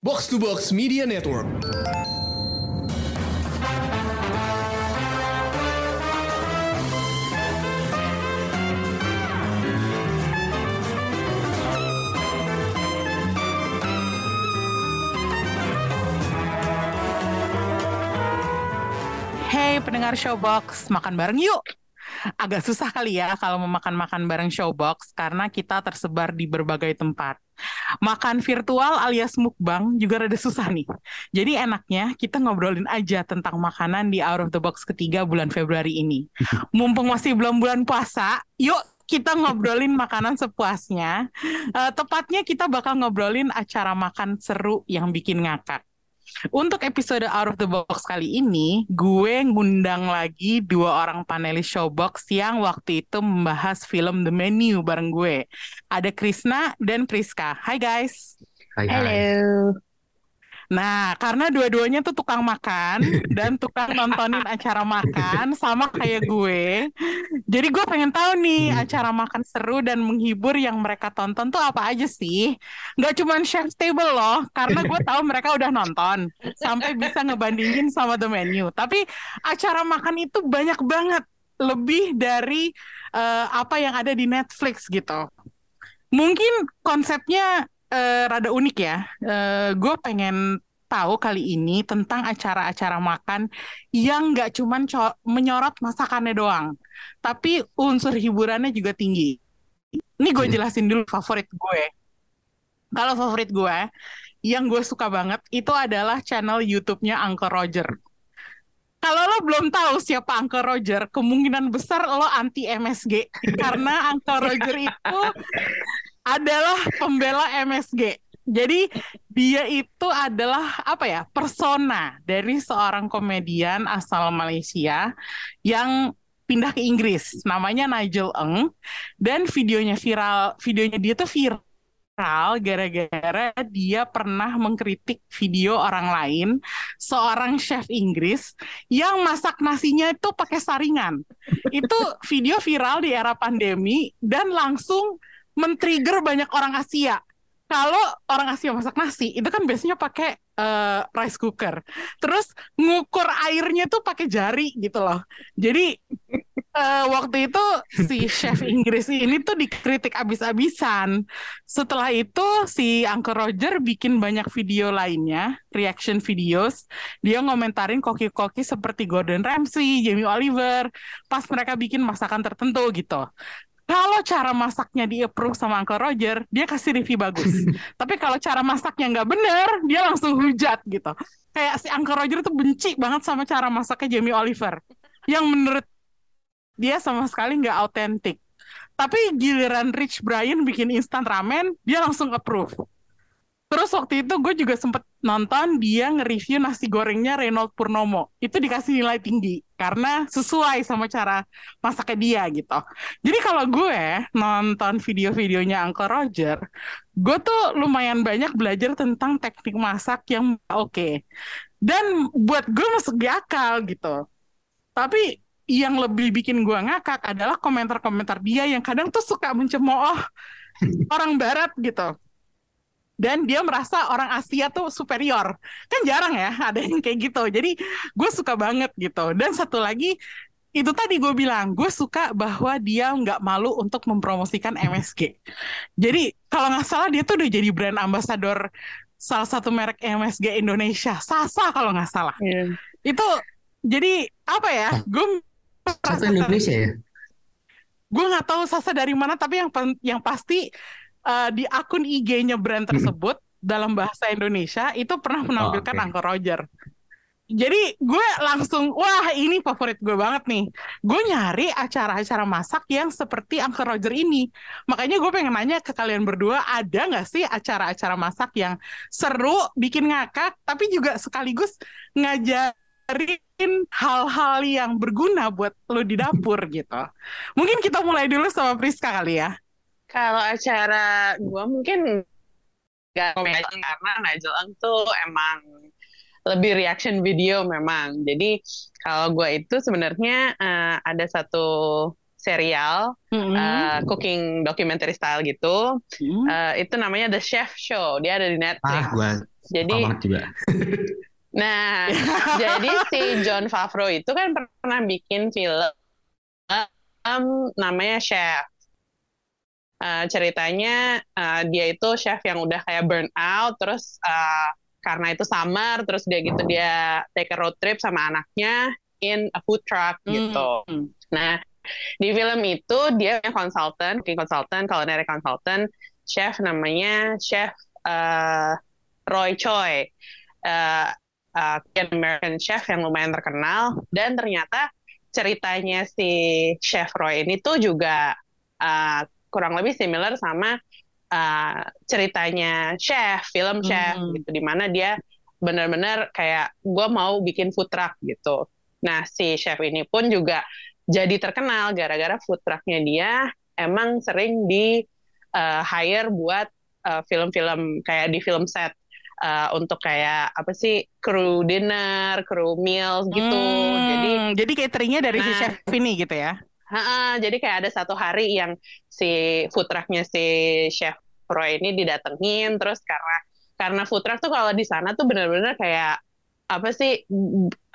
Box to Box Media Network. Hey pendengar Showbox, makan bareng yuk! Agak susah kali ya kalau mau makan-makan bareng Showbox karena kita tersebar di berbagai tempat. Makan virtual alias mukbang juga rada susah nih. Jadi enaknya kita ngobrolin aja tentang makanan di Out of the Box ketiga bulan Februari ini. Mumpung masih belum bulan puasa, yuk kita ngobrolin makanan sepuasnya. Eh, tepatnya kita bakal ngobrolin acara makan seru yang bikin ngakak. Untuk episode Out of the Box kali ini, gue ngundang lagi dua orang panelis Showbox yang waktu itu membahas film The Menu bareng gue. Ada Krisna dan Priska. Hai guys. Hai, hai. Nah, karena dua-duanya tuh tukang makan dan tukang nontonin acara makan sama kayak gue. Jadi gue pengen tahu nih Hmm. acara makan seru dan menghibur yang mereka tonton tuh apa aja sih? Nggak cuma Chef's Table loh, karena gue tahu mereka udah nonton sampai bisa ngebandingin sama The Menu. Tapi acara makan itu banyak banget, lebih dari eh, apa yang ada di Netflix gitu. Mungkin konsepnya eh, rada unik ya. Eh, gue pengen tahu kali ini tentang acara-acara makan yang nggak cuman menyorot masakannya doang, tapi unsur hiburannya juga tinggi. Ini gue Hmm. jelasin dulu favorit gue. Kalau favorit gue, yang gue suka banget itu adalah channel YouTube-nya Uncle Roger. Kalau lo belum tahu siapa Uncle Roger, kemungkinan besar lo anti MSG karena Uncle Roger itu adalah pembela MSG. Jadi dia itu adalah apa ya persona dari seorang komedian asal Malaysia yang pindah ke Inggris. Namanya Nigel Eng dan videonya viral. Videonya dia tuh viral gara-gara dia pernah mengkritik video orang lain seorang chef Inggris yang masak nasinya itu pakai saringan. Itu video viral di era pandemi dan langsung men-trigger banyak orang Asia. Kalau orang Asia masak nasi, itu kan biasanya pakai eh, rice cooker. Terus ngukur airnya tuh pakai jari gitu loh. Jadi eh, waktu itu si chef Inggris ini tuh dikritik abis-abisan. Setelah itu si Uncle Roger bikin banyak video lainnya, reaction videos. Dia ngomentarin koki-koki seperti Gordon Ramsay, Jamie Oliver, pas mereka bikin masakan tertentu gitu. Kalau cara masaknya di approve sama Uncle Roger, dia kasih review bagus. Tapi kalau cara masaknya nggak bener, dia langsung hujat gitu. Kayak si Uncle Roger tuh benci banget sama cara masaknya Jamie Oliver. Yang menurut dia sama sekali nggak autentik. Tapi giliran Rich Brian bikin instant ramen, dia langsung approve. Terus waktu itu gue juga sempet nonton dia nge-review nasi gorengnya Reynold Purnomo. Itu dikasih nilai tinggi karena sesuai sama cara masaknya dia gitu. Jadi kalau gue nonton video-videonya Uncle Roger, gue tuh lumayan banyak belajar tentang teknik masak yang oke. Dan buat gue masuk di akal gitu. Tapi yang lebih bikin gue ngakak adalah komentar-komentar dia yang kadang tuh suka mencemooh orang barat gitu. Dan dia merasa orang Asia tuh superior. Kan jarang ya ada yang kayak gitu. Jadi gue suka banget gitu. Dan satu lagi, itu tadi gue bilang, gue suka bahwa dia nggak malu untuk mempromosikan MSG. Jadi kalau nggak salah dia tuh udah jadi brand ambassador salah satu merek MSG Indonesia. Sasa kalau nggak salah. Iya. Itu jadi apa ya? Gue Satu Indonesia ya? gue nggak tahu Sasa dari mana tapi yang yang pasti eh, di akun IG-nya brand tersebut dalam bahasa Indonesia itu pernah menampilkan oke. Uncle Roger. Jadi gue langsung wah ini favorit gue banget nih. Gue nyari acara-acara masak yang seperti Uncle Roger ini. Makanya gue pengen nanya ke kalian berdua ada nggak sih acara-acara masak yang seru, bikin ngakak, tapi juga sekaligus ngajarin hal-hal yang berguna buat lo di dapur gitu. Mungkin kita mulai dulu sama Priska kali ya. Kalau acara gua mungkin gak komedi karena Nigel Eng tuh emang lebih reaction video memang. Jadi kalau gua itu sebenarnya eh, ada satu serial Mm-mm. uh, cooking documentary style gitu. Mm. Uh, itu namanya The Chef Show. Dia ada di Netflix. Ah, gue Jadi, juga. nah, jadi si John Favreau itu kan pernah bikin film um, namanya Chef. Uh, ceritanya uh, dia itu chef yang udah kayak burn out, terus uh, karena itu summer, terus dia gitu dia take a road trip sama anaknya in a food truck gitu. Mm. Nah, di film itu dia yang konsultan, cooking consultant, culinary consultant, chef namanya chef uh, Roy Choi, uh, uh, American chef yang lumayan terkenal, dan ternyata ceritanya si chef Roy ini tuh juga uh, kurang lebih similar sama uh, ceritanya chef, film chef Hmm. gitu, di mana dia benar-benar kayak gue mau bikin food truck gitu. Nah, si chef ini pun juga jadi terkenal gara-gara food trucknya dia emang sering di uh, hire buat uh, film-film kayak di film set uh, untuk kayak apa sih crew dinner, crew meals gitu. Hmm, Jadi jadi cateringnya dari si Nah. chef ini gitu ya. Ha-ha, jadi kayak ada satu hari yang si food trucknya si chef Roy ini didatengin terus karena karena food truck tuh kalau di sana tuh bener-bener kayak apa sih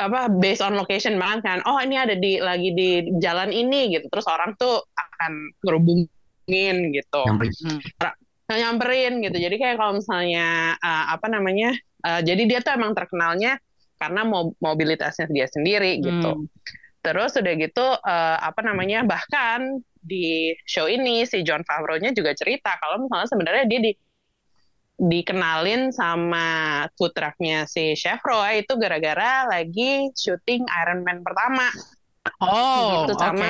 apa based on location banget kan oh ini ada di lagi di jalan ini gitu terus orang tuh akan ngerubungin gitu Nyamperin. Nah, nyamperin gitu. Jadi kayak kalau misalnya uh, apa namanya, uh, jadi dia tuh emang terkenalnya karena mo- mobilitasnya dia sendiri gitu. Hmm. Terus udah gitu uh, apa namanya bahkan di show ini si John Favreau-nya juga cerita kalau misalnya sebenarnya dia di dikenalin sama food truck-nya si Chef Roy itu gara-gara lagi syuting Iron Man pertama. Oh, Gitu, oke. sama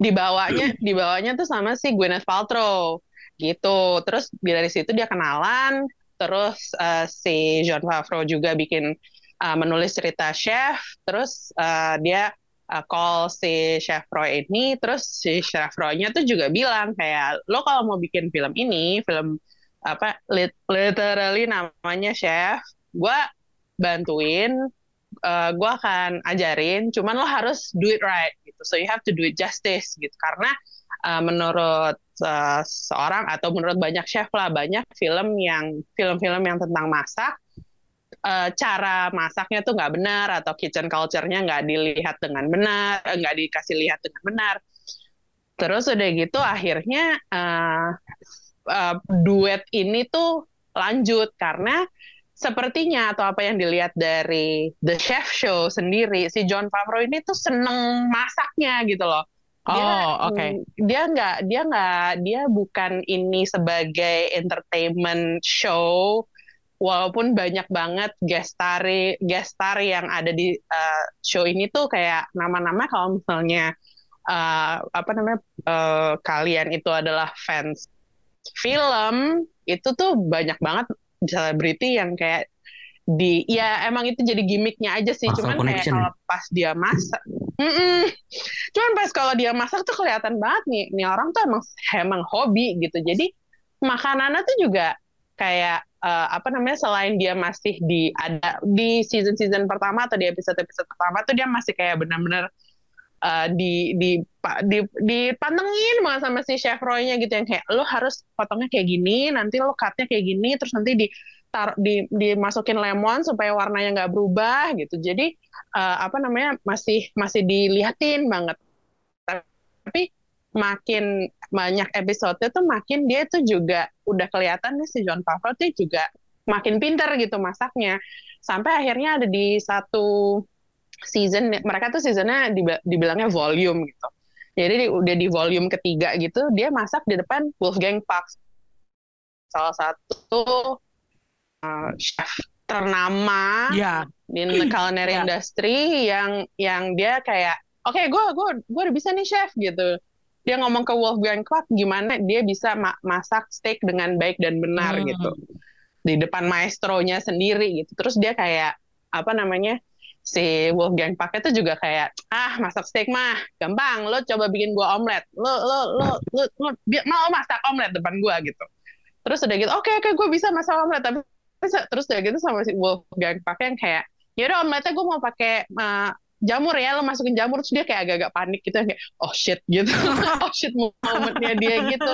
dibawanya dibawanya tuh sama si Gwyneth Paltrow. Gitu. Terus dari situ dia kenalan terus eh, si John Favreau juga bikin eh, menulis cerita chef terus eh, dia eh, call si chef Roy ini terus si chef Roy-nya tuh juga bilang kayak lo kalau mau bikin film ini film apa lit- literally namanya chef gue bantuin eh, gue akan ajarin, cuman lo harus do it right gitu. So you have to do it justice gitu. Karena eh, menurut eh, seorang atau menurut banyak chef lah banyak film yang film-film yang tentang masak eh, cara masaknya tuh nggak benar atau kitchen culture-nya nggak dilihat dengan benar, eh, nggak dikasih lihat dengan benar. Terus udah gitu akhirnya eh, eh, duet ini tuh lanjut karena sepertinya atau apa yang dilihat dari The Chef Show sendiri si John Favreau ini tuh seneng masaknya gitu loh. Dia, Oh, oke. mm, dia nggak dia nggak dia bukan ini sebagai entertainment show walaupun banyak banget guest star guest star yang ada di uh, show ini tuh kayak nama-nama kalau misalnya uh, apa namanya uh, kalian itu adalah fans film itu tuh banyak banget selebriti yang kayak di ya emang itu jadi gimmicknya aja sih cuman kayak connection. kalau pas dia masak Mm-mm. cuman pas kalau dia masak tuh kelihatan banget nih nih orang tuh emang emang hobi gitu jadi makanannya tuh juga kayak eh, apa namanya selain dia masih di ada di season season pertama atau di episode episode pertama tuh dia masih kayak benar-benar eh, di di di dipantengin banget sama si chef Roy-nya gitu yang kayak lo harus potongnya kayak gini nanti lo cutnya kayak gini terus nanti di tar- di dimasukin lemon supaya warnanya nggak berubah gitu. Jadi eh, apa namanya masih masih dilihatin banget. Tapi makin banyak episode tuh makin dia tuh juga udah kelihatan nih si John Favreau tuh juga makin pinter gitu masaknya. Sampai akhirnya ada di satu season mereka tuh seasonnya dibi- dibilangnya volume gitu. Jadi di- udah di volume ketiga gitu dia masak di depan Wolfgang Puck salah satu uh, chef ternama Ya, di culinary Ya. industry yang yang dia kayak oke gue gue gue udah bisa nih chef gitu dia ngomong ke Wolfgang Puck gimana dia bisa ma- masak steak dengan baik dan benar Hmm. gitu. Di depan maestronya sendiri gitu. Terus dia kayak apa namanya si Wolfgang Puck itu juga kayak ah masak steak mah gampang. Lo coba bikin gua omelet. Lo lo lo lo, lo mau masak omelet depan gua gitu. Terus udah gitu oke oke gue bisa masak omelet. Tapi terus, udah gitu sama si Wolfgang Puck yang kayak ya udah omeletnya gue mau pakai uh, jamur ya lo masukin jamur terus dia kayak agak-agak panik gitu kayak oh shit gitu. Oh shit momennya dia gitu.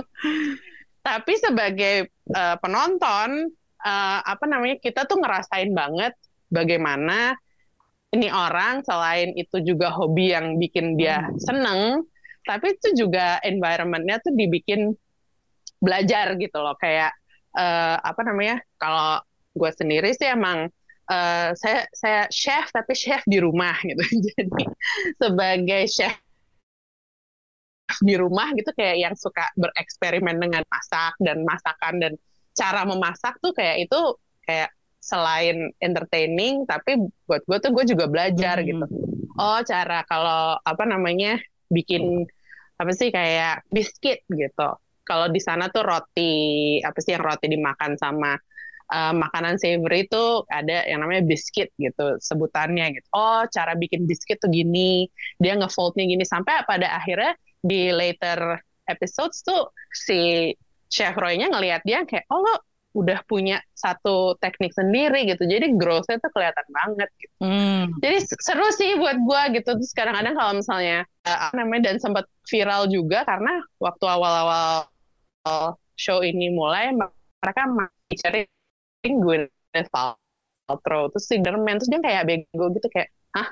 Tapi sebagai uh, penonton uh, apa namanya kita tuh ngerasain banget bagaimana ini orang selain itu juga hobi yang bikin dia seneng tapi itu juga environmentnya tuh dibikin belajar gitu loh. Kayak uh, apa namanya kalau gue sendiri sih emang uh, saya saya chef tapi chef di rumah gitu. Jadi sebagai chef di rumah gitu kayak yang suka bereksperimen dengan masak dan masakan dan cara memasak tuh kayak itu kayak selain entertaining tapi buat gue tuh gue juga belajar hmm. gitu. Oh cara kalau apa namanya bikin apa sih kayak biskuit gitu. Kalau di sana tuh roti apa sih yang roti dimakan sama uh, makanan savory itu ada yang namanya biskuit gitu sebutannya gitu. Oh cara bikin biskuit tuh gini dia ngefoldnya gini. Sampai pada akhirnya di later episodes tuh si chef Roy-nya ngelihat dia kayak oh lo udah punya satu teknik sendiri gitu. Jadi growth-nya tuh kelihatan banget gitu. Hmm. jadi seru sih buat gua gitu. Terus kadang-kadang kalau misalnya uh, namanya dan sempat viral juga karena waktu awal-awal show ini mulai mereka masih cari Gwyneth Paltrow terus Spiderman terus dia kayak bego gitu kayak hah?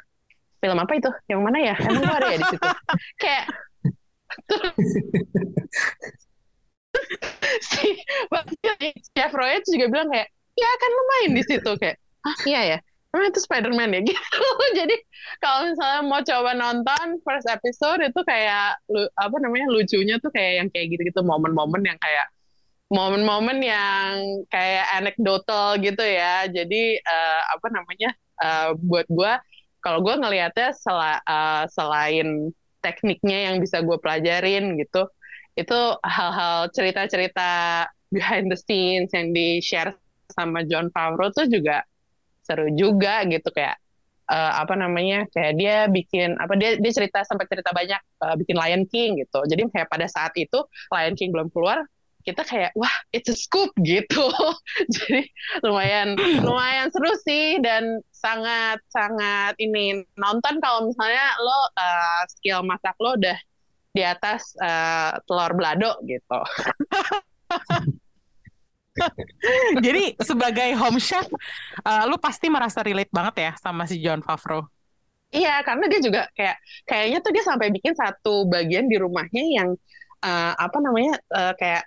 Film apa itu? Yang mana ya? Emang gua ada ya di situ? Kayak si Chef Roy itu juga bilang kayak ya kan lu main di situ. Kayak ah iya ya? Emang itu Spider-Man ya? Gitu. Jadi kalau misalnya mau coba nonton first episode itu kayak apa namanya lucunya tuh kayak yang kayak gitu-gitu momen-momen yang kayak momen-momen yang kayak anekdotal gitu ya. Jadi uh, apa namanya uh, buat gue kalau gue ngelihatnya sel uh, eh, selain tekniknya yang bisa gue pelajarin gitu itu hal-hal cerita-cerita behind the scenes yang di share sama John Favreau tuh juga seru juga gitu kayak uh, apa namanya kayak dia bikin apa dia dia cerita sampai cerita banyak uh, bikin Lion King gitu. Jadi kayak pada saat itu Lion King belum keluar kita kayak wah it's a scoop gitu jadi lumayan lumayan seru sih dan sangat sangat ini nonton kalau misalnya lo uh, skill masak lo udah di atas uh, telur belado gitu. Jadi sebagai home chef, uh, lu pasti merasa relate banget ya sama si John Favreau. Iya, karena dia juga kayak kayaknya tuh dia sampai bikin satu bagian di rumahnya yang uh, apa namanya uh, kayak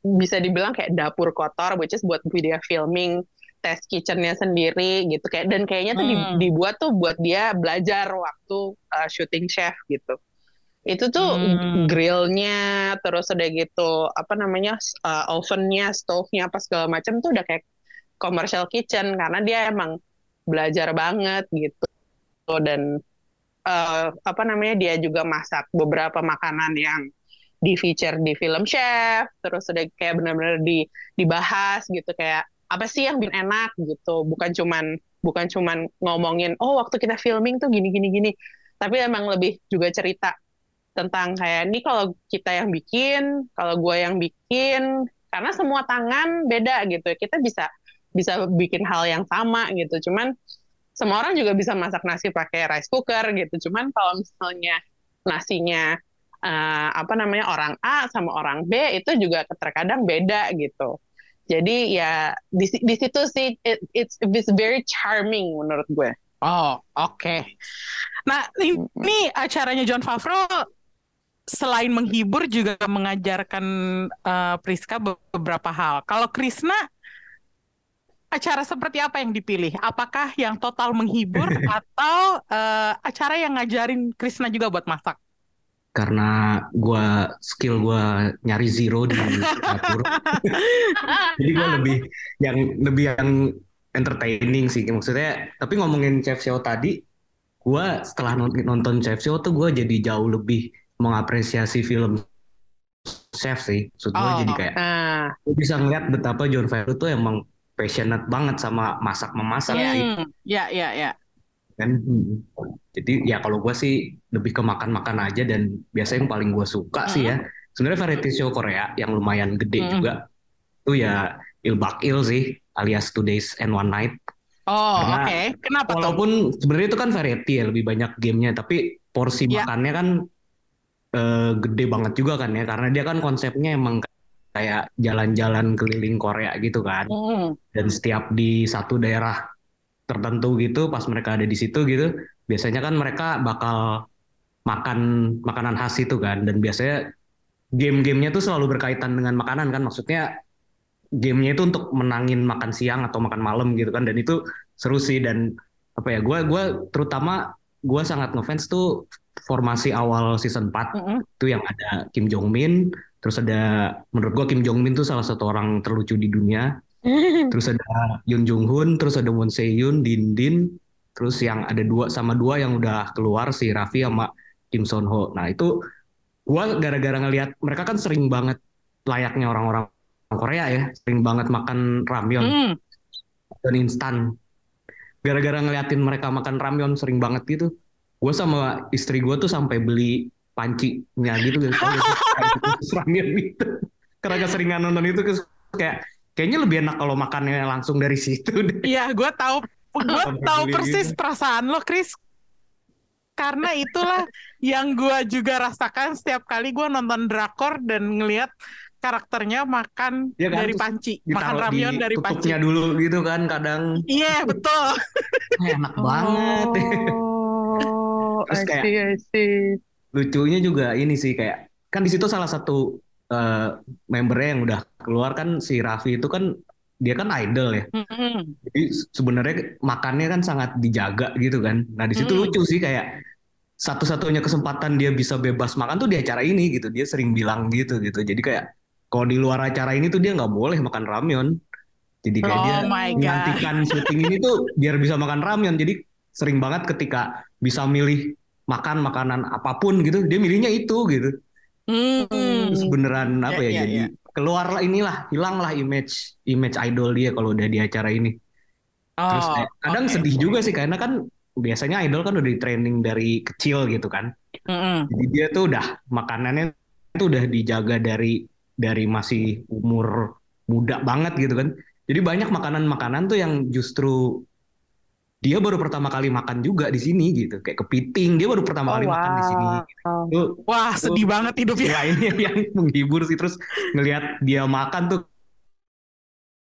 bisa dibilang kayak dapur kotor, which is buat video filming test kitchennya sendiri gitu kayak dan kayaknya tuh hmm. dibuat tuh buat dia belajar waktu uh, syuting chef gitu itu tuh hmm. grillnya terus udah gitu apa namanya uh, ovennya stove-nya apa segala macam tuh udah kayak commercial kitchen karena dia emang belajar banget gitu dan uh, apa namanya dia juga masak beberapa makanan yang di feature di film chef terus udah kayak benar-benar di dibahas gitu kayak apa sih yang bikin enak gitu bukan cuman bukan cuman ngomongin oh waktu kita filming tuh gini gini gini tapi emang lebih juga cerita tentang kayak ini kalau kita yang bikin, kalau gue yang bikin, karena semua tangan beda gitu. Kita bisa bisa bikin hal yang sama gitu. Cuman semua orang juga bisa masak nasi pakai rice cooker gitu. Cuman kalau misalnya nasinya uh, apa namanya orang A sama orang B itu juga terkadang beda gitu. Jadi ya di, di situ sih it, it's it's very charming menurut gue. Oh, oke. Okay. Nah, ini acaranya John Favreau selain menghibur juga mengajarkan uh, Priska beberapa hal. Kalau Krisna acara seperti apa yang dipilih? Apakah yang total menghibur atau uh, acara yang ngajarin Krisna juga buat masak? Karena gue skill gue nyari zero di dapur, jadi gue lebih yang lebih yang entertaining sih maksudnya. Tapi ngomongin Chef Show tadi, gue setelah nonton Chef Show tuh gue jadi jauh lebih mengapresiasi film chef sih. Maksud oh, jadi kayak uh. bisa ngeliat betapa John Favreau tuh emang passionate banget sama masak memasak yeah. sih. Ya ya ya. Kan jadi ya kalau gue sih lebih ke makan-makan aja dan biasanya yang paling gue suka uh. sih ya. Sebenarnya variety show Korea yang lumayan gede uh. juga itu ya Il Bak Il sih alias Two Days and One Night. Oh, oke. Kenapa tuh? Walaupun sebenarnya itu kan variety ya, lebih banyak gamenya, tapi porsi Ya. makannya kan eh, gede banget juga kan ya, karena dia kan konsepnya emang kayak jalan-jalan keliling Korea gitu kan, Hmm. dan setiap di satu daerah tertentu gitu, pas mereka ada di situ gitu, biasanya kan mereka bakal makan makanan khas itu kan, dan biasanya game-gamenya tuh selalu berkaitan dengan makanan kan, maksudnya gamenya itu untuk menangin makan siang atau makan malam gitu kan, dan itu seru sih. Dan apa ya, gue gua terutama gue sangat ngefans tuh formasi awal season 4 Mm-mm. itu yang ada Kim Jong Min, terus ada menurut gue Kim Jong Min tuh salah satu orang terlucu di dunia, terus ada Yoon Jung Hoon, terus ada Moon Se Yoon, Din Din, terus yang ada dua sama dua yang udah keluar si Raffi sama Kim Son Ho. Nah itu gue gara-gara ngelihat mereka kan sering banget layaknya orang-orang Korea ya, sering banget makan ramyeon Hmm. dan instan. Gara-gara ngeliatin mereka makan ramyeon sering banget gitu, gue sama istri gue tuh sampai beli pancinya gitu khusus ramyeon gitu. Karena keseringan nonton itu kayak kayaknya lebih enak kalau makannya langsung dari situ deh. Iya, gue tahu, gue tahu persis perasaan lo, Chris. Karena itulah yang gue juga rasakan setiap kali gue nonton drakor dan ngelihat karakternya makan Iya kan, dari panci, makan ramyeon dari panci. dulu gitu kan kadang Iya, betul. "Ah, enak banget. Oh, Terus I kayak- see, I see. Lucunya juga ini sih kayak kan di situ salah satu eh, membernya yang udah keluar kan si Raffi itu kan dia kan idol ya. Mm-mm. Jadi sebenarnya makannya kan sangat dijaga gitu kan. Nah di situ Hmm. lucu sih kayak satu-satunya kesempatan dia bisa bebas makan tuh di acara ini gitu. Dia sering bilang gitu gitu. Jadi kayak kalau di luar acara ini tuh dia nggak boleh makan ramyeon. Jadi kayak Oh dia menghentikan syuting ini tuh biar bisa makan ramyeon. Jadi sering banget ketika bisa milih makan makanan apa pun gitu, dia milihnya itu gitu. Hmm. Terus beneran apa Ya, ya, ya, jadi ya. keluarlah inilah hilanglah image image idol dia kalau udah di acara ini. Terus Oh, kayak, kadang oke. sedih juga sih karena kan biasanya idol kan udah di training dari kecil gitu kan. Mm-mm. Jadi dia tuh udah makanannya tuh udah dijaga dari dari masih umur muda banget gitu kan. Jadi banyak makanan-makanan tuh yang justru dia baru pertama kali makan juga di sini gitu. Kayak kepiting dia baru pertama Oh, kali makan di sini. wow. Tuh Wah, sedih Tuh. banget hidupnya. lainnya yang menghibur sih terus ngelihat dia makan tuh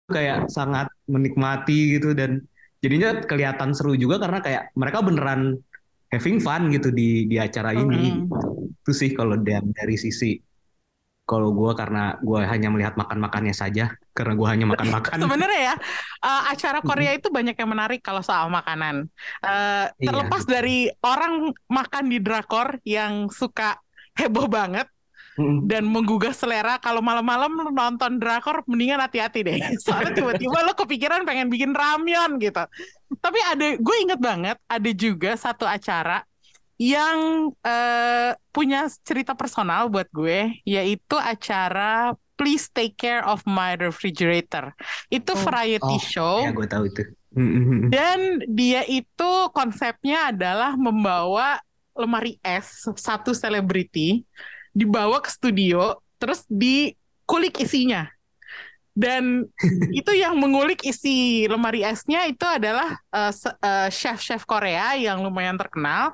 kayak sangat menikmati gitu dan jadinya kelihatan seru juga karena kayak mereka beneran having fun gitu di di acara ini Mm. itu sih kalau dari, dari sisi kalau gue karena gue hanya melihat makan makannya saja karena gue hanya makan makan Sebenarnya ya, eh, acara Korea itu banyak yang menarik kalau soal makanan. Iya, terlepas betul. dari orang makan di drakor yang suka heboh banget Mm. dan menggugah selera, kalau malam-malam nonton drakor mendingan hati-hati deh. Soalnya tiba-tiba lo kepikiran pengen bikin ramyeon gitu. Tapi ada, gue inget banget ada juga satu acara yang eh, punya cerita personal buat gue, yaitu acara Please Take Care of My Refrigerator. Itu Oh. variety Oh, show. ya gue tahu itu Mm-mm. Dan dia itu konsepnya adalah membawa lemari es satu selebriti dibawa ke studio terus dikulik isinya. Dan itu yang mengulik isi lemari esnya itu adalah eh, eh, chef-chef Korea yang lumayan terkenal.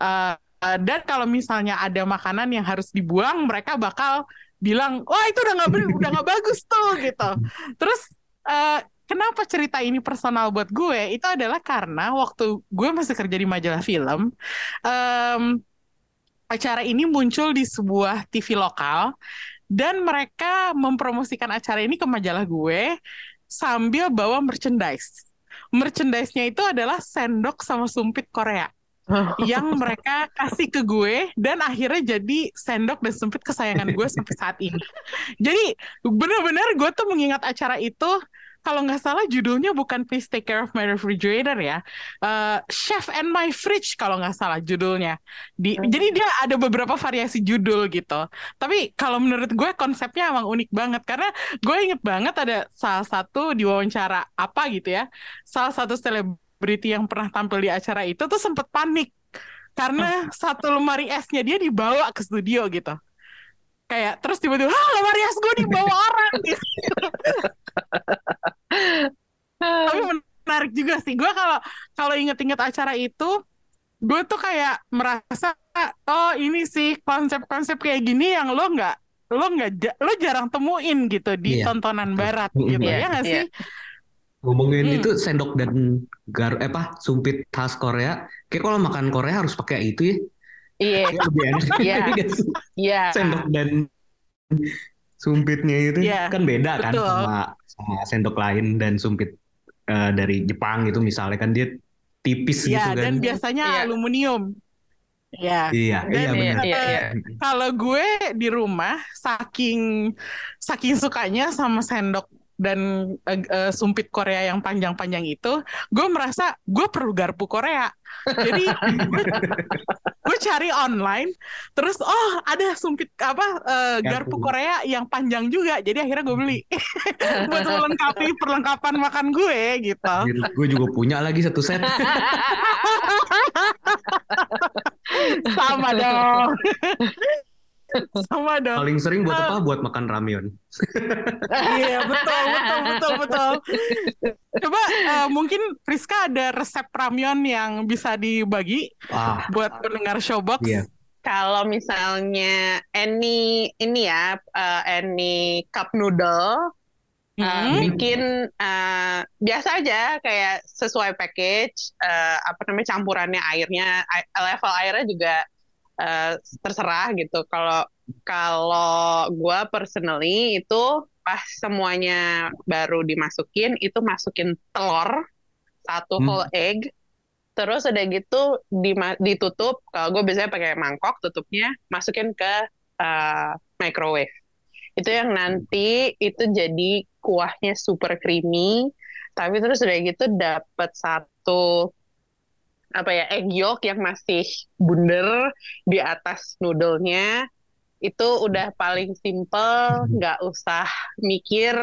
Eh, eh, dan kalau misalnya ada makanan yang harus dibuang, mereka bakal bilang, wah itu udah nggak udah nggak bagus tuh gitu. Terus eh, kenapa cerita ini personal buat gue? Itu adalah karena waktu gue masih kerja di majalah film, em, acara ini muncul di sebuah TV lokal dan mereka mempromosikan acara ini ke majalah gue sambil bawa merchandise. Merchandise-nya itu adalah sendok sama sumpit Korea yang mereka kasih ke gue dan akhirnya jadi sendok dan sumpit kesayangan gue sampai saat ini. Jadi benar-benar gue tuh mengingat acara itu kalau nggak salah judulnya bukan Please Take Care of My Refrigerator ya, Eh, Chef and My Fridge kalau nggak salah judulnya. Di, Hmm. Jadi dia ada beberapa variasi judul gitu. Tapi kalau menurut gue konsepnya emang unik banget karena gue inget banget ada salah satu di wawancara apa gitu ya, salah satu selebriti yang pernah tampil di acara itu tuh sempet panik karena satu lemari esnya dia dibawa ke studio gitu. Kayak terus tiba-tiba, ah lemari es gue dibawa orang gitu. Tapi menarik juga sih. Gue kalau kalau inget-inget acara itu, gue tuh kayak merasa oh ini sih konsep-konsep kayak gini yang lo nggak lo nggak lo jarang temuin gitu di Iya. tontonan barat gitu iya, ya nggak iya. sih? Ngomongin Hmm. itu sendok dan gar eh apa sumpit khas Korea. Kayak kalau makan Korea harus pakai itu ya. Iya, enak. Iya. Iya sih? iya. Sendok dan sumpitnya itu Iya, kan beda kan betul. sama sama sendok lain dan sumpit eh, dari Jepang gitu misalnya kan dia tipis gitu Ya kan. dan biasanya Iya. aluminium. Ya. Iya, Dan iya Iya, benar. iya, iya. Kalau gue di rumah saking saking sukanya sama sendok dan eh, eh, sumpit Korea yang panjang-panjang itu, gue merasa gue perlu garpu Korea. Jadi gue, cari online, terus oh ada sumpit apa garpu Garpu. Korea yang panjang juga. Jadi akhirnya gue beli buat melengkapi perlengkapan makan gue gitu. Gue juga punya lagi satu set. Sama dong. Sama dong. Paling sering buat apa? Buat makan ramyeon. Iya betul betul betul betul. Coba eh, mungkin Friska ada resep ramyeon yang bisa dibagi Wah, buat pendengar Showbox. Iya. Kalau misalnya any ini ya, uh, any cup noodle, uh, Hmm. bikin uh, biasa aja kayak sesuai package, uh, apa namanya campurannya airnya, ai- level airnya juga uh, terserah gitu. Kalau kalau gue personally itu pas semuanya baru dimasukin, itu masukin telur satu Hmm. whole egg. Terus udah gitu dima- ditutup. Kalau gue biasanya pakai mangkok tutupnya, masukin ke uh, microwave. Itu yang nanti itu jadi kuahnya super creamy. Tapi terus udah gitu dapat satu apa ya egg yolk yang masih bundar di atas noodle-nya. Itu udah paling simple, nggak usah mikir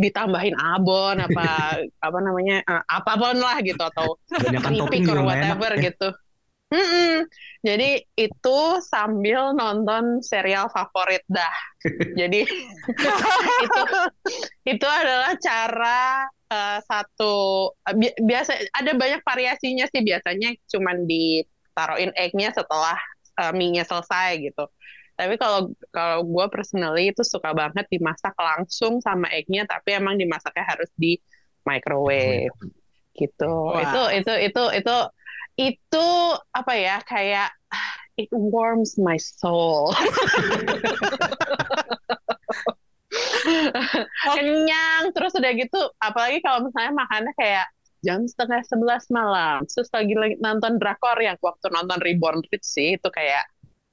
ditambahin abon apa apa namanya eh, apa pun lah gitu atau topping keripik or nggak enak. whatever ya. gitu. Mm-mm. Jadi itu sambil nonton serial favorit dah. Jadi itu itu adalah cara eh, satu eh, bi- biasa ada banyak variasinya sih biasanya cuman ditaruhin egg-nya setelah eh, mie-nya selesai gitu. Tapi kalau kalau gue personally itu suka banget dimasak langsung sama egg-nya, tapi emang dimasaknya harus di microwave gitu. Wah. Itu itu itu itu itu apa ya kayak it warms my soul. Kenyang terus udah gitu, apalagi kalau misalnya makannya kayak jam setengah sebelas malam, terus lagi, lagi nonton drakor yang waktu nonton Reborn Rich sih itu kayak,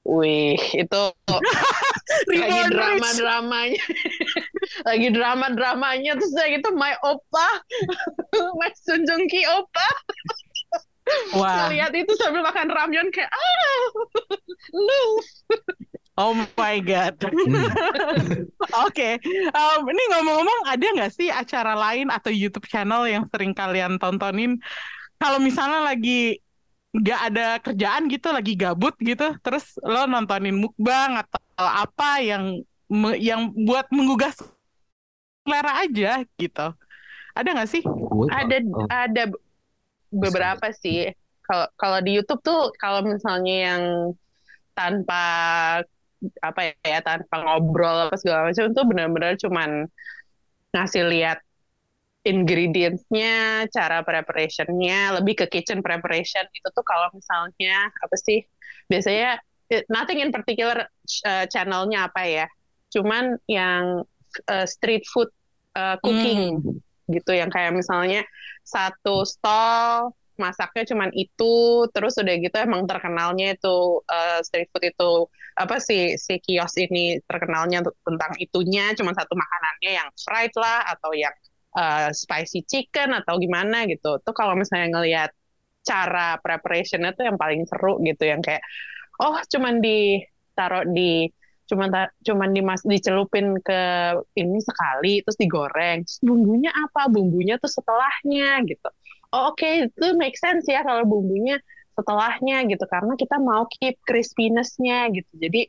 wih itu lagi drama-dramanya. Lagi drama-dramanya terus udah gitu my opa my Sunjungki opa Wah, ngeliat itu sambil makan ramyeon kayak ah lu oh my god. Oke, Em, ini ngomong-ngomong ada nggak sih acara lain atau YouTube channel yang sering kalian tontonin? Kalau misalnya lagi nggak ada kerjaan gitu, lagi gabut gitu, terus lo nontonin mukbang atau apa yang yang buat menggugah selera aja gitu. Ada nggak sih? Ada oh, ada beberapa sih. Kalau kalau di YouTube tuh kalau misalnya yang tanpa apa ya tanpa ngobrol apa segala macam itu benar-benar cuman ngasih lihat ingredients-nya, cara preparation-nya, lebih ke kitchen preparation. Itu tuh kalau misalnya apa sih biasanya eh, nothing in particular eh, channelnya apa ya, cuman yang eh, street food eh, cooking gitu. Yang kayak misalnya satu stall masaknya cuman itu terus udah gitu emang terkenalnya itu eh, street food itu apa sih si kios ini terkenalnya tentang itunya cuman satu makanannya yang fried lah atau yang eh, spicy chicken atau gimana gitu. Tuh kalau misalnya ngelihat cara preparationnya tuh yang paling seru gitu yang kayak oh cuman ditaruh di cuman cuman dimas dicelupin ke ini sekali terus digoreng. Terus bumbunya apa? Bumbunya tuh setelahnya gitu. Oh oke itu make sense ya kalau bumbunya setelahnya gitu. Karena kita mau keep crispiness-nya gitu. Jadi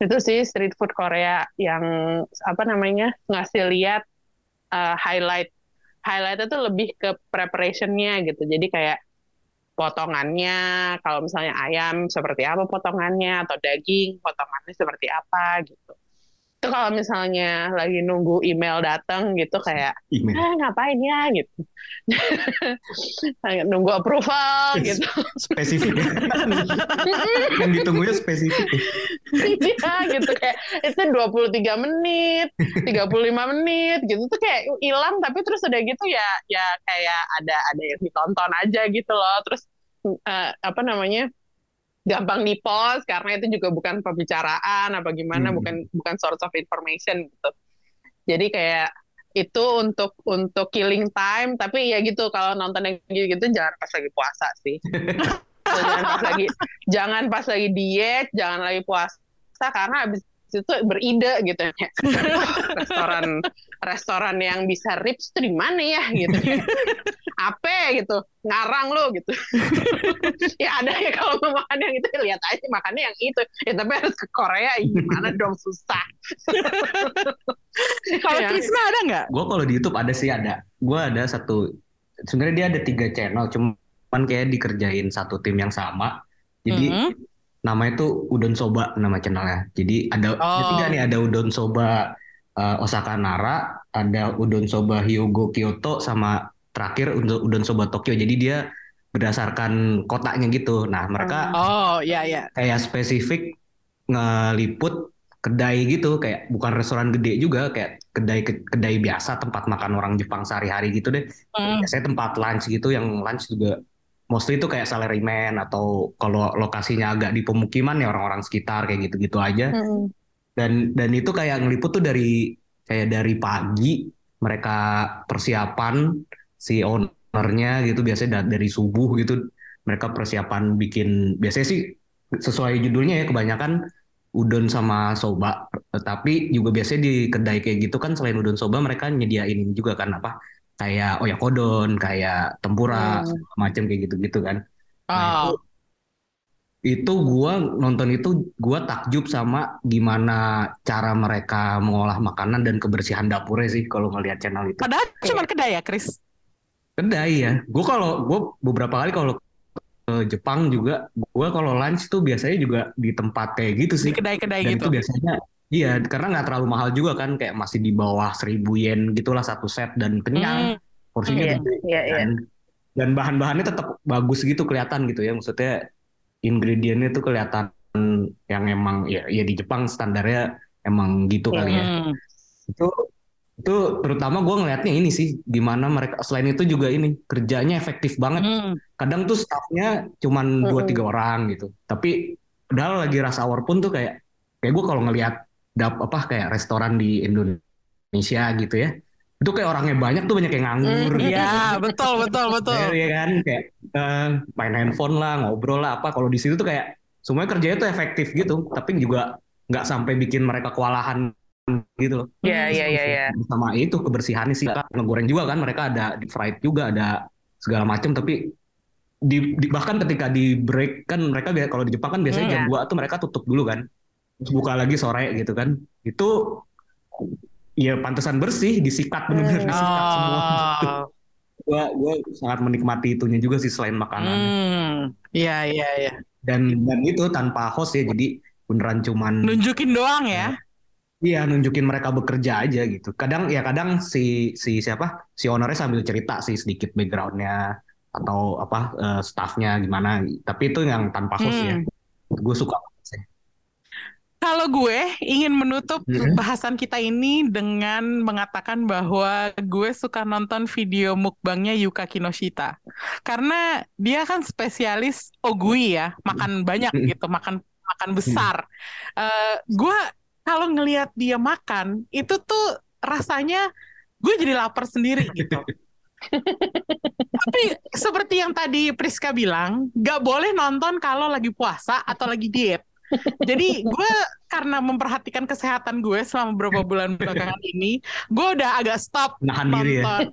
itu sih street food Korea yang apa namanya ngasih lihat uh, highlight highlightnya tuh lebih ke preparationnya gitu. Jadi kayak potongannya, kalau misalnya ayam seperti apa potongannya atau daging potongannya seperti apa gitu itu kalau misalnya lagi nunggu email datang gitu kayak Email. ah, ngapain ya gitu nunggu approval gitu Spesifik ya. Yang ditunggunya spesifik. ya. iya gitu kayak itu 23 menit 35 menit gitu tuh kayak hilang tapi terus udah gitu ya ya kayak ada ada yang ditonton aja gitu loh terus eh, apa namanya gampang di post karena itu juga bukan pembicaraan apa gimana Hmm. bukan bukan source of information gitu. Jadi kayak itu untuk untuk killing time tapi ya gitu kalau nonton yang gitu jangan pas lagi puasa sih. Jangan pas lagi jangan pas lagi diet jangan lagi puasa karena habis itu beride gitu "Wah, restoran restoran yang bisa ribs itu di mana ya gitu apa gitu ngarang lo gitu ya ada ya kalau mau makan yang itu lihat aja makannya yang itu ya tapi harus ke Korea ya gimana dong susah Kalau Ya. Krisna ada nggak? Gue kalau di YouTube ada sih ada. Gue ada satu. Sebenarnya dia ada tiga channel, cuman kayak dikerjain satu tim yang sama. Jadi Mhm. namanya tuh Udon Soba nama channelnya. Jadi ada ada Oh. tiga nih, ada Udon Soba uh, Osaka Nara, ada Udon Soba Hyogo Kyoto, sama terakhir Udon, Udon Soba Tokyo. Jadi dia berdasarkan kotanya gitu. Nah mereka Oh, ya ya. kayak spesifik ngeliput kedai gitu kayak bukan restoran gede juga kayak kedai kedai biasa tempat makan orang Jepang sehari-hari gitu deh Hmm. biasanya tempat lunch gitu yang lunch juga mostly itu kayak salaryman atau kalau lokasinya agak di pemukiman ya orang-orang sekitar kayak gitu-gitu aja dan dan itu kayak ngeliput tuh dari kayak dari pagi mereka persiapan si ownernya gitu biasanya da- dari subuh gitu mereka persiapan bikin biasanya sih sesuai judulnya ya kebanyakan udon sama soba tapi juga biasanya di kedai kayak gitu kan selain udon soba mereka nyediain ini juga kan apa kayak oyakodon kayak tempura Hmm. macam kayak gitu-gitu kan Oh, Nah, itu gua nonton itu gua takjub sama gimana cara mereka mengolah makanan dan kebersihan dapurnya sih kalau ngelihat channel itu. padahal cuma kedai ya, Kris. Kedai ya. Gua kalau gua beberapa kali kalau ke Jepang juga gua kalau lunch tuh biasanya juga di tempat kayak gitu Di sih. kedai-kedai Dan gitu. itu biasanya iya karena nggak terlalu mahal juga kan kayak masih di bawah 1000 yen gitulah satu set dan kenyang. Porsinya Iya, gede iya, iya. dan dan bahan-bahannya tetap bagus gitu kelihatan gitu ya maksudnya ingredientnya tuh kelihatan yang emang ya, ya di Jepang standarnya emang gitu kali ya Hmm. itu itu terutama gue ngelihatnya ini sih gimana mereka selain itu juga ini kerjanya efektif banget Hmm. kadang tuh staffnya cuman dua tiga orang gitu tapi padahal lagi rush hour pun tuh kayak kayak gue kalau ngelihat dap apa kayak restoran di Indonesia gitu ya itu kayak orangnya banyak tuh banyak yang nganggur Hmm, gitu. Iya, betul, betul, betul. Ya, ya kan kayak eh, main handphone lah ngobrol lah apa kalau di situ tuh kayak semuanya kerjanya tuh efektif gitu tapi juga nggak sampai bikin mereka kewalahan gitu loh Iya, iya, iya, iya. sama itu kebersihannya sih ngegoreng juga kan mereka ada di fried juga ada segala macam tapi di, di- bahkan ketika di break kan mereka kalau di Jepang kan biasanya jam 2 tuh mereka tutup dulu kan terus buka lagi sore gitu kan itu ya pantesan bersih disikat bener-bener Hmm. disikat semua Oh. gua gua sangat menikmati itunya juga sih selain makanan Hmm. Iya, iya, iya. dan dan itu tanpa host ya jadi beneran cuman Nunjukin doang ya. Iya nunjukin mereka bekerja aja gitu. Kadang ya kadang si si siapa si ownernya sambil cerita sih sedikit backgroundnya atau apa eh, staffnya gimana. Tapi itu yang tanpa host ya. Hmm. Gue suka banget sih. Kalau gue ingin menutup Mhm. bahasan kita ini dengan mengatakan bahwa gue suka nonton video mukbangnya Yuka Kinoshita. Karena dia kan spesialis ogui ya, makan banyak gitu, makan makan besar. Eh, gue kalau ngelihat dia makan, itu tuh rasanya gue jadi lapar sendiri gitu. Tapi seperti yang tadi Priska bilang, gak boleh nonton kalau lagi puasa atau lagi diet. Jadi gue karena memperhatikan kesehatan gue selama beberapa bulan belakangan ini, gue udah agak stop Nahan diri ya.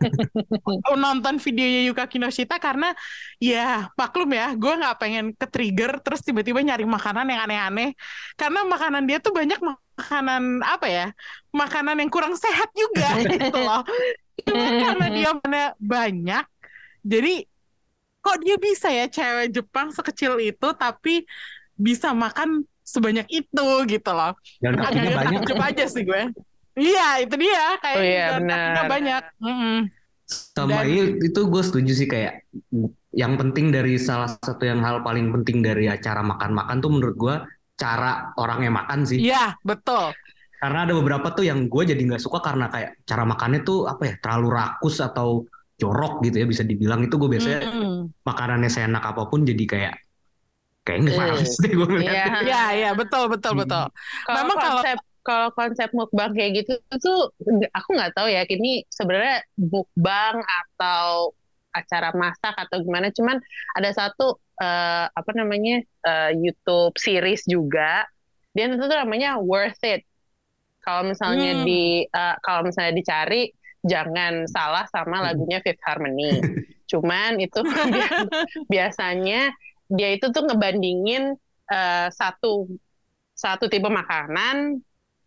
nonton nonton videonya Yuka Kinoshita karena ya maklum ya, gue nggak pengen ke trigger terus tiba-tiba nyari makanan yang aneh-aneh karena makanan dia tuh banyak makanan apa ya, makanan yang kurang sehat juga gitu loh. karena dia mana banyak jadi kok dia bisa ya cewek Jepang sekecil itu tapi bisa makan sebanyak itu gitu loh Dan kakinya banyak. takjub aja sih gue iya itu dia kayak Oh iya, kakinya benar. banyak Mm-mm. Sama Dan- itu gue setuju sih kayak yang penting dari salah satu yang hal paling penting dari acara makan-makan tuh menurut gue cara orangnya makan sih. iya betul Karena ada beberapa tuh yang gue jadi nggak suka karena kayak cara makannya tuh apa ya terlalu rakus atau jorok gitu ya bisa dibilang itu gue biasanya Mm-mm. makanannya seenak apa pun jadi kayak kayak nggak Eh, males deh gue ngeliatnya. Iya. iya iya betul betul Hmm. betul Kalau Memang kalau- konsep kalau konsep mukbang kayak gitu tuh aku nggak tahu ya ini sebenarnya mukbang atau acara masak atau gimana cuman ada satu eh, apa namanya eh, YouTube series juga dia itu tuh namanya Worth It kalau misalnya Hmm. di eh, kalau misalnya dicari jangan salah sama lagunya Fifth Harmony cuman itu dia- biasanya dia itu tuh ngebandingin eh, satu satu tipe makanan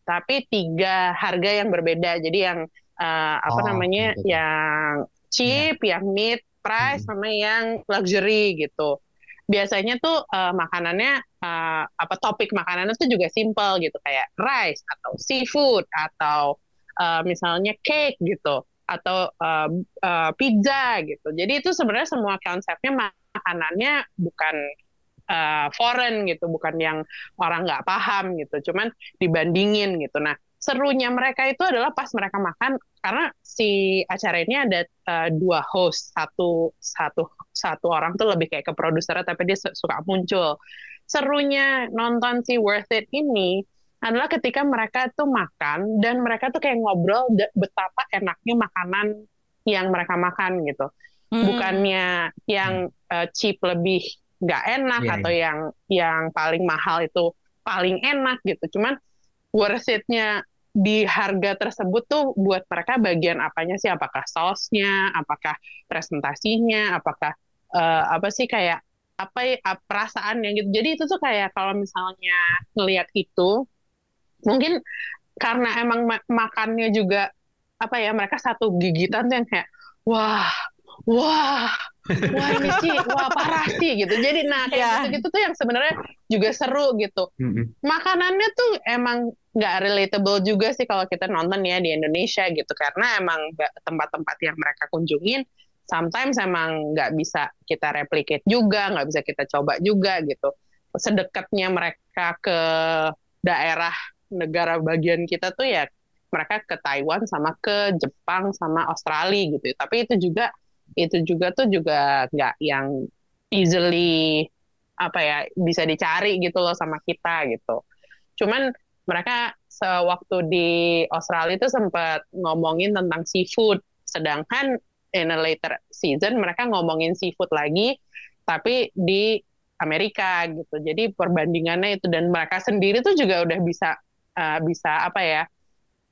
tapi tiga harga yang berbeda. Jadi yang eh, apa Oh, namanya gitu. yang cheap, yang mid price Hmm. sama yang luxury gitu. Biasanya tuh eh, makanannya eh, apa topik makanannya tuh juga simple gitu kayak rice atau seafood atau eh, misalnya cake gitu atau eh, eh, pizza gitu. Jadi itu sebenarnya semua konsepnya makanannya bukan eh, foreign gitu, bukan yang orang nggak paham gitu. Cuman dibandingin gitu. Nah, serunya mereka itu adalah pas mereka makan karena si acara ini ada eh, dua host, satu satu satu orang tuh lebih kayak ke produsernya tapi dia su- suka muncul. Serunya nonton si Worth It ini adalah ketika mereka tuh makan dan mereka tuh kayak ngobrol betapa enaknya makanan yang mereka makan gitu Hmm. bukannya yang uh, cheap lebih nggak enak Iya, atau yang yang paling mahal itu paling enak gitu. Cuman worth it-nya di harga tersebut tuh buat mereka bagian apanya sih? Apakah sausnya, apakah presentasinya, apakah uh, apa sih kayak apa ya, perasaannya gitu. Jadi itu tuh kayak kalau misalnya ngelihat itu mungkin karena emang ma- makannya juga apa ya mereka satu gigitan tuh yang kayak wah wah wah ini sih wah parah sih gitu. Jadi nah kayak Iya. gitu-gitu tuh yang sebenarnya juga seru gitu. Makanannya tuh emang nggak relatable juga sih kalau kita nonton ya di Indonesia gitu. Karena emang tempat-tempat yang mereka kunjungin sometimes emang nggak bisa kita replicate juga nggak bisa kita coba juga gitu. Sedekatnya mereka ke daerah negara bagian kita tuh ya mereka ke Taiwan sama ke Jepang sama Australia gitu. Tapi itu juga itu juga tuh juga nggak yang easily apa ya bisa dicari gitu loh sama kita gitu. Cuman mereka sewaktu di Australia itu sempat ngomongin tentang seafood, sedangkan in a later season mereka ngomongin seafood lagi, tapi di Amerika gitu. Jadi perbandingannya itu dan mereka sendiri tuh juga udah bisa uh, bisa apa ya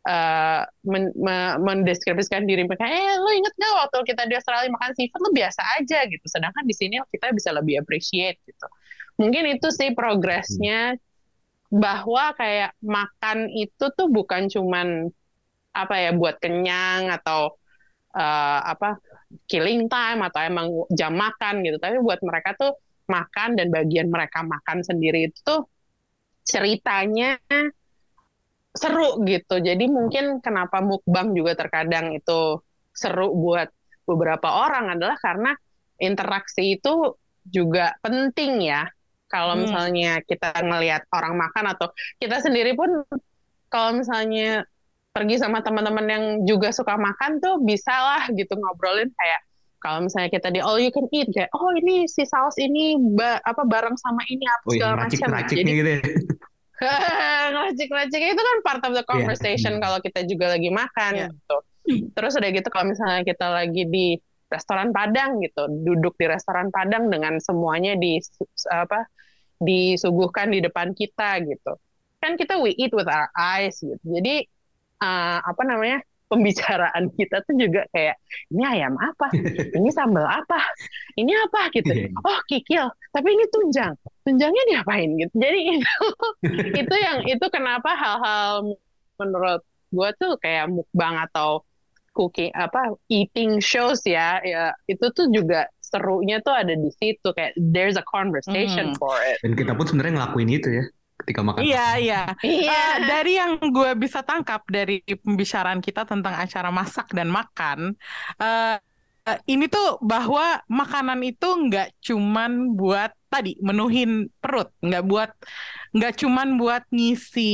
uh, men- me- mendeskripsikan diri mereka, eh lo inget gak waktu kita di Australia makan seafood? Lo biasa aja gitu, sedangkan di sini kita bisa lebih appreciate gitu. Mungkin itu sih progresnya bahwa kayak makan itu tuh bukan cuman apa ya buat kenyang atau uh, apa killing time atau emang jam makan gitu, tapi buat mereka tuh makan dan bagian mereka makan sendiri itu tuh ceritanya seru gitu. Jadi mungkin kenapa mukbang juga terkadang itu seru buat beberapa orang adalah karena interaksi itu juga penting ya. Kalau Hmm. misalnya kita ngelihat orang makan atau kita sendiri pun kalau misalnya pergi sama teman-teman yang juga suka makan tuh bisalah gitu ngobrolin kayak kalau misalnya kita di all you can eat kayak oh ini si saus ini ba- apa bareng sama ini apa Oh, segala macam. Jadi gitu ya. ngeracik-ngeracik itu kan part of the conversation Hmm. kalau kita juga lagi makan Iya. gitu. Terus udah gitu kalau misalnya kita lagi di restoran Padang gitu, duduk di restoran Padang dengan semuanya di apa disuguhkan di depan kita gitu. Kan kita we eat with our eyes gitu. Jadi uh, apa namanya? Pembicaraan kita tuh juga kayak ini ayam apa? Ini sambal apa? Ini apa gitu. Iya. Oh, kikil. Tapi ini tunjang. Tunjangnya diapain gitu. Jadi itu itu yang itu kenapa hal-hal menurut gue tuh kayak mukbang atau cooking apa eating shows ya ya itu tuh juga serunya tuh ada di situ kayak there's a conversation Hmm. for it Dan kita pun sebenarnya ngelakuin itu ya ketika makan. Iya, iya. Iya. Eh, dari yang gue bisa tangkap dari pembicaraan kita tentang acara masak dan makan, eh, eh, ini tuh bahwa makanan itu nggak cuman buat tadi menuhin perut, nggak buat nggak cuman buat ngisi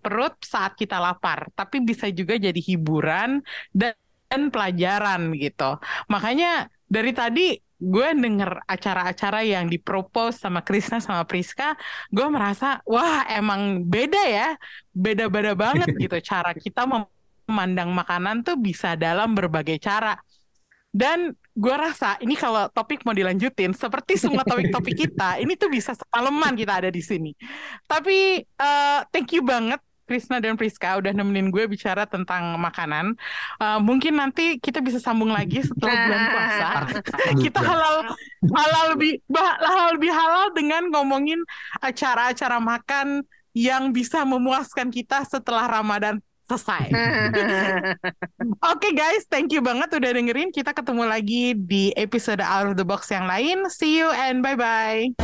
perut saat kita lapar, tapi bisa juga jadi hiburan dan, dan pelajaran gitu. Makanya dari tadi gue denger acara-acara yang dipropose sama Krisna sama Priska, gue merasa wah emang beda ya, beda-beda banget gitu cara kita memandang makanan tuh bisa dalam berbagai cara. Dan gue rasa ini kalau topik mau dilanjutin, seperti semua topik-topik kita, ini tuh bisa semalaman kita ada di sini. Tapi eh, thank you banget Krisna dan Priska udah nemenin gue bicara tentang makanan. Eh, mungkin nanti kita bisa sambung lagi setelah bulan puasa. kita halal halal lebih bah- halal lebih halal dengan ngomongin acara-acara makan yang bisa memuaskan kita setelah Ramadan selesai. Oke guys, thank you banget udah dengerin. Kita ketemu lagi di episode Out of the Box yang lain. See you and bye-bye.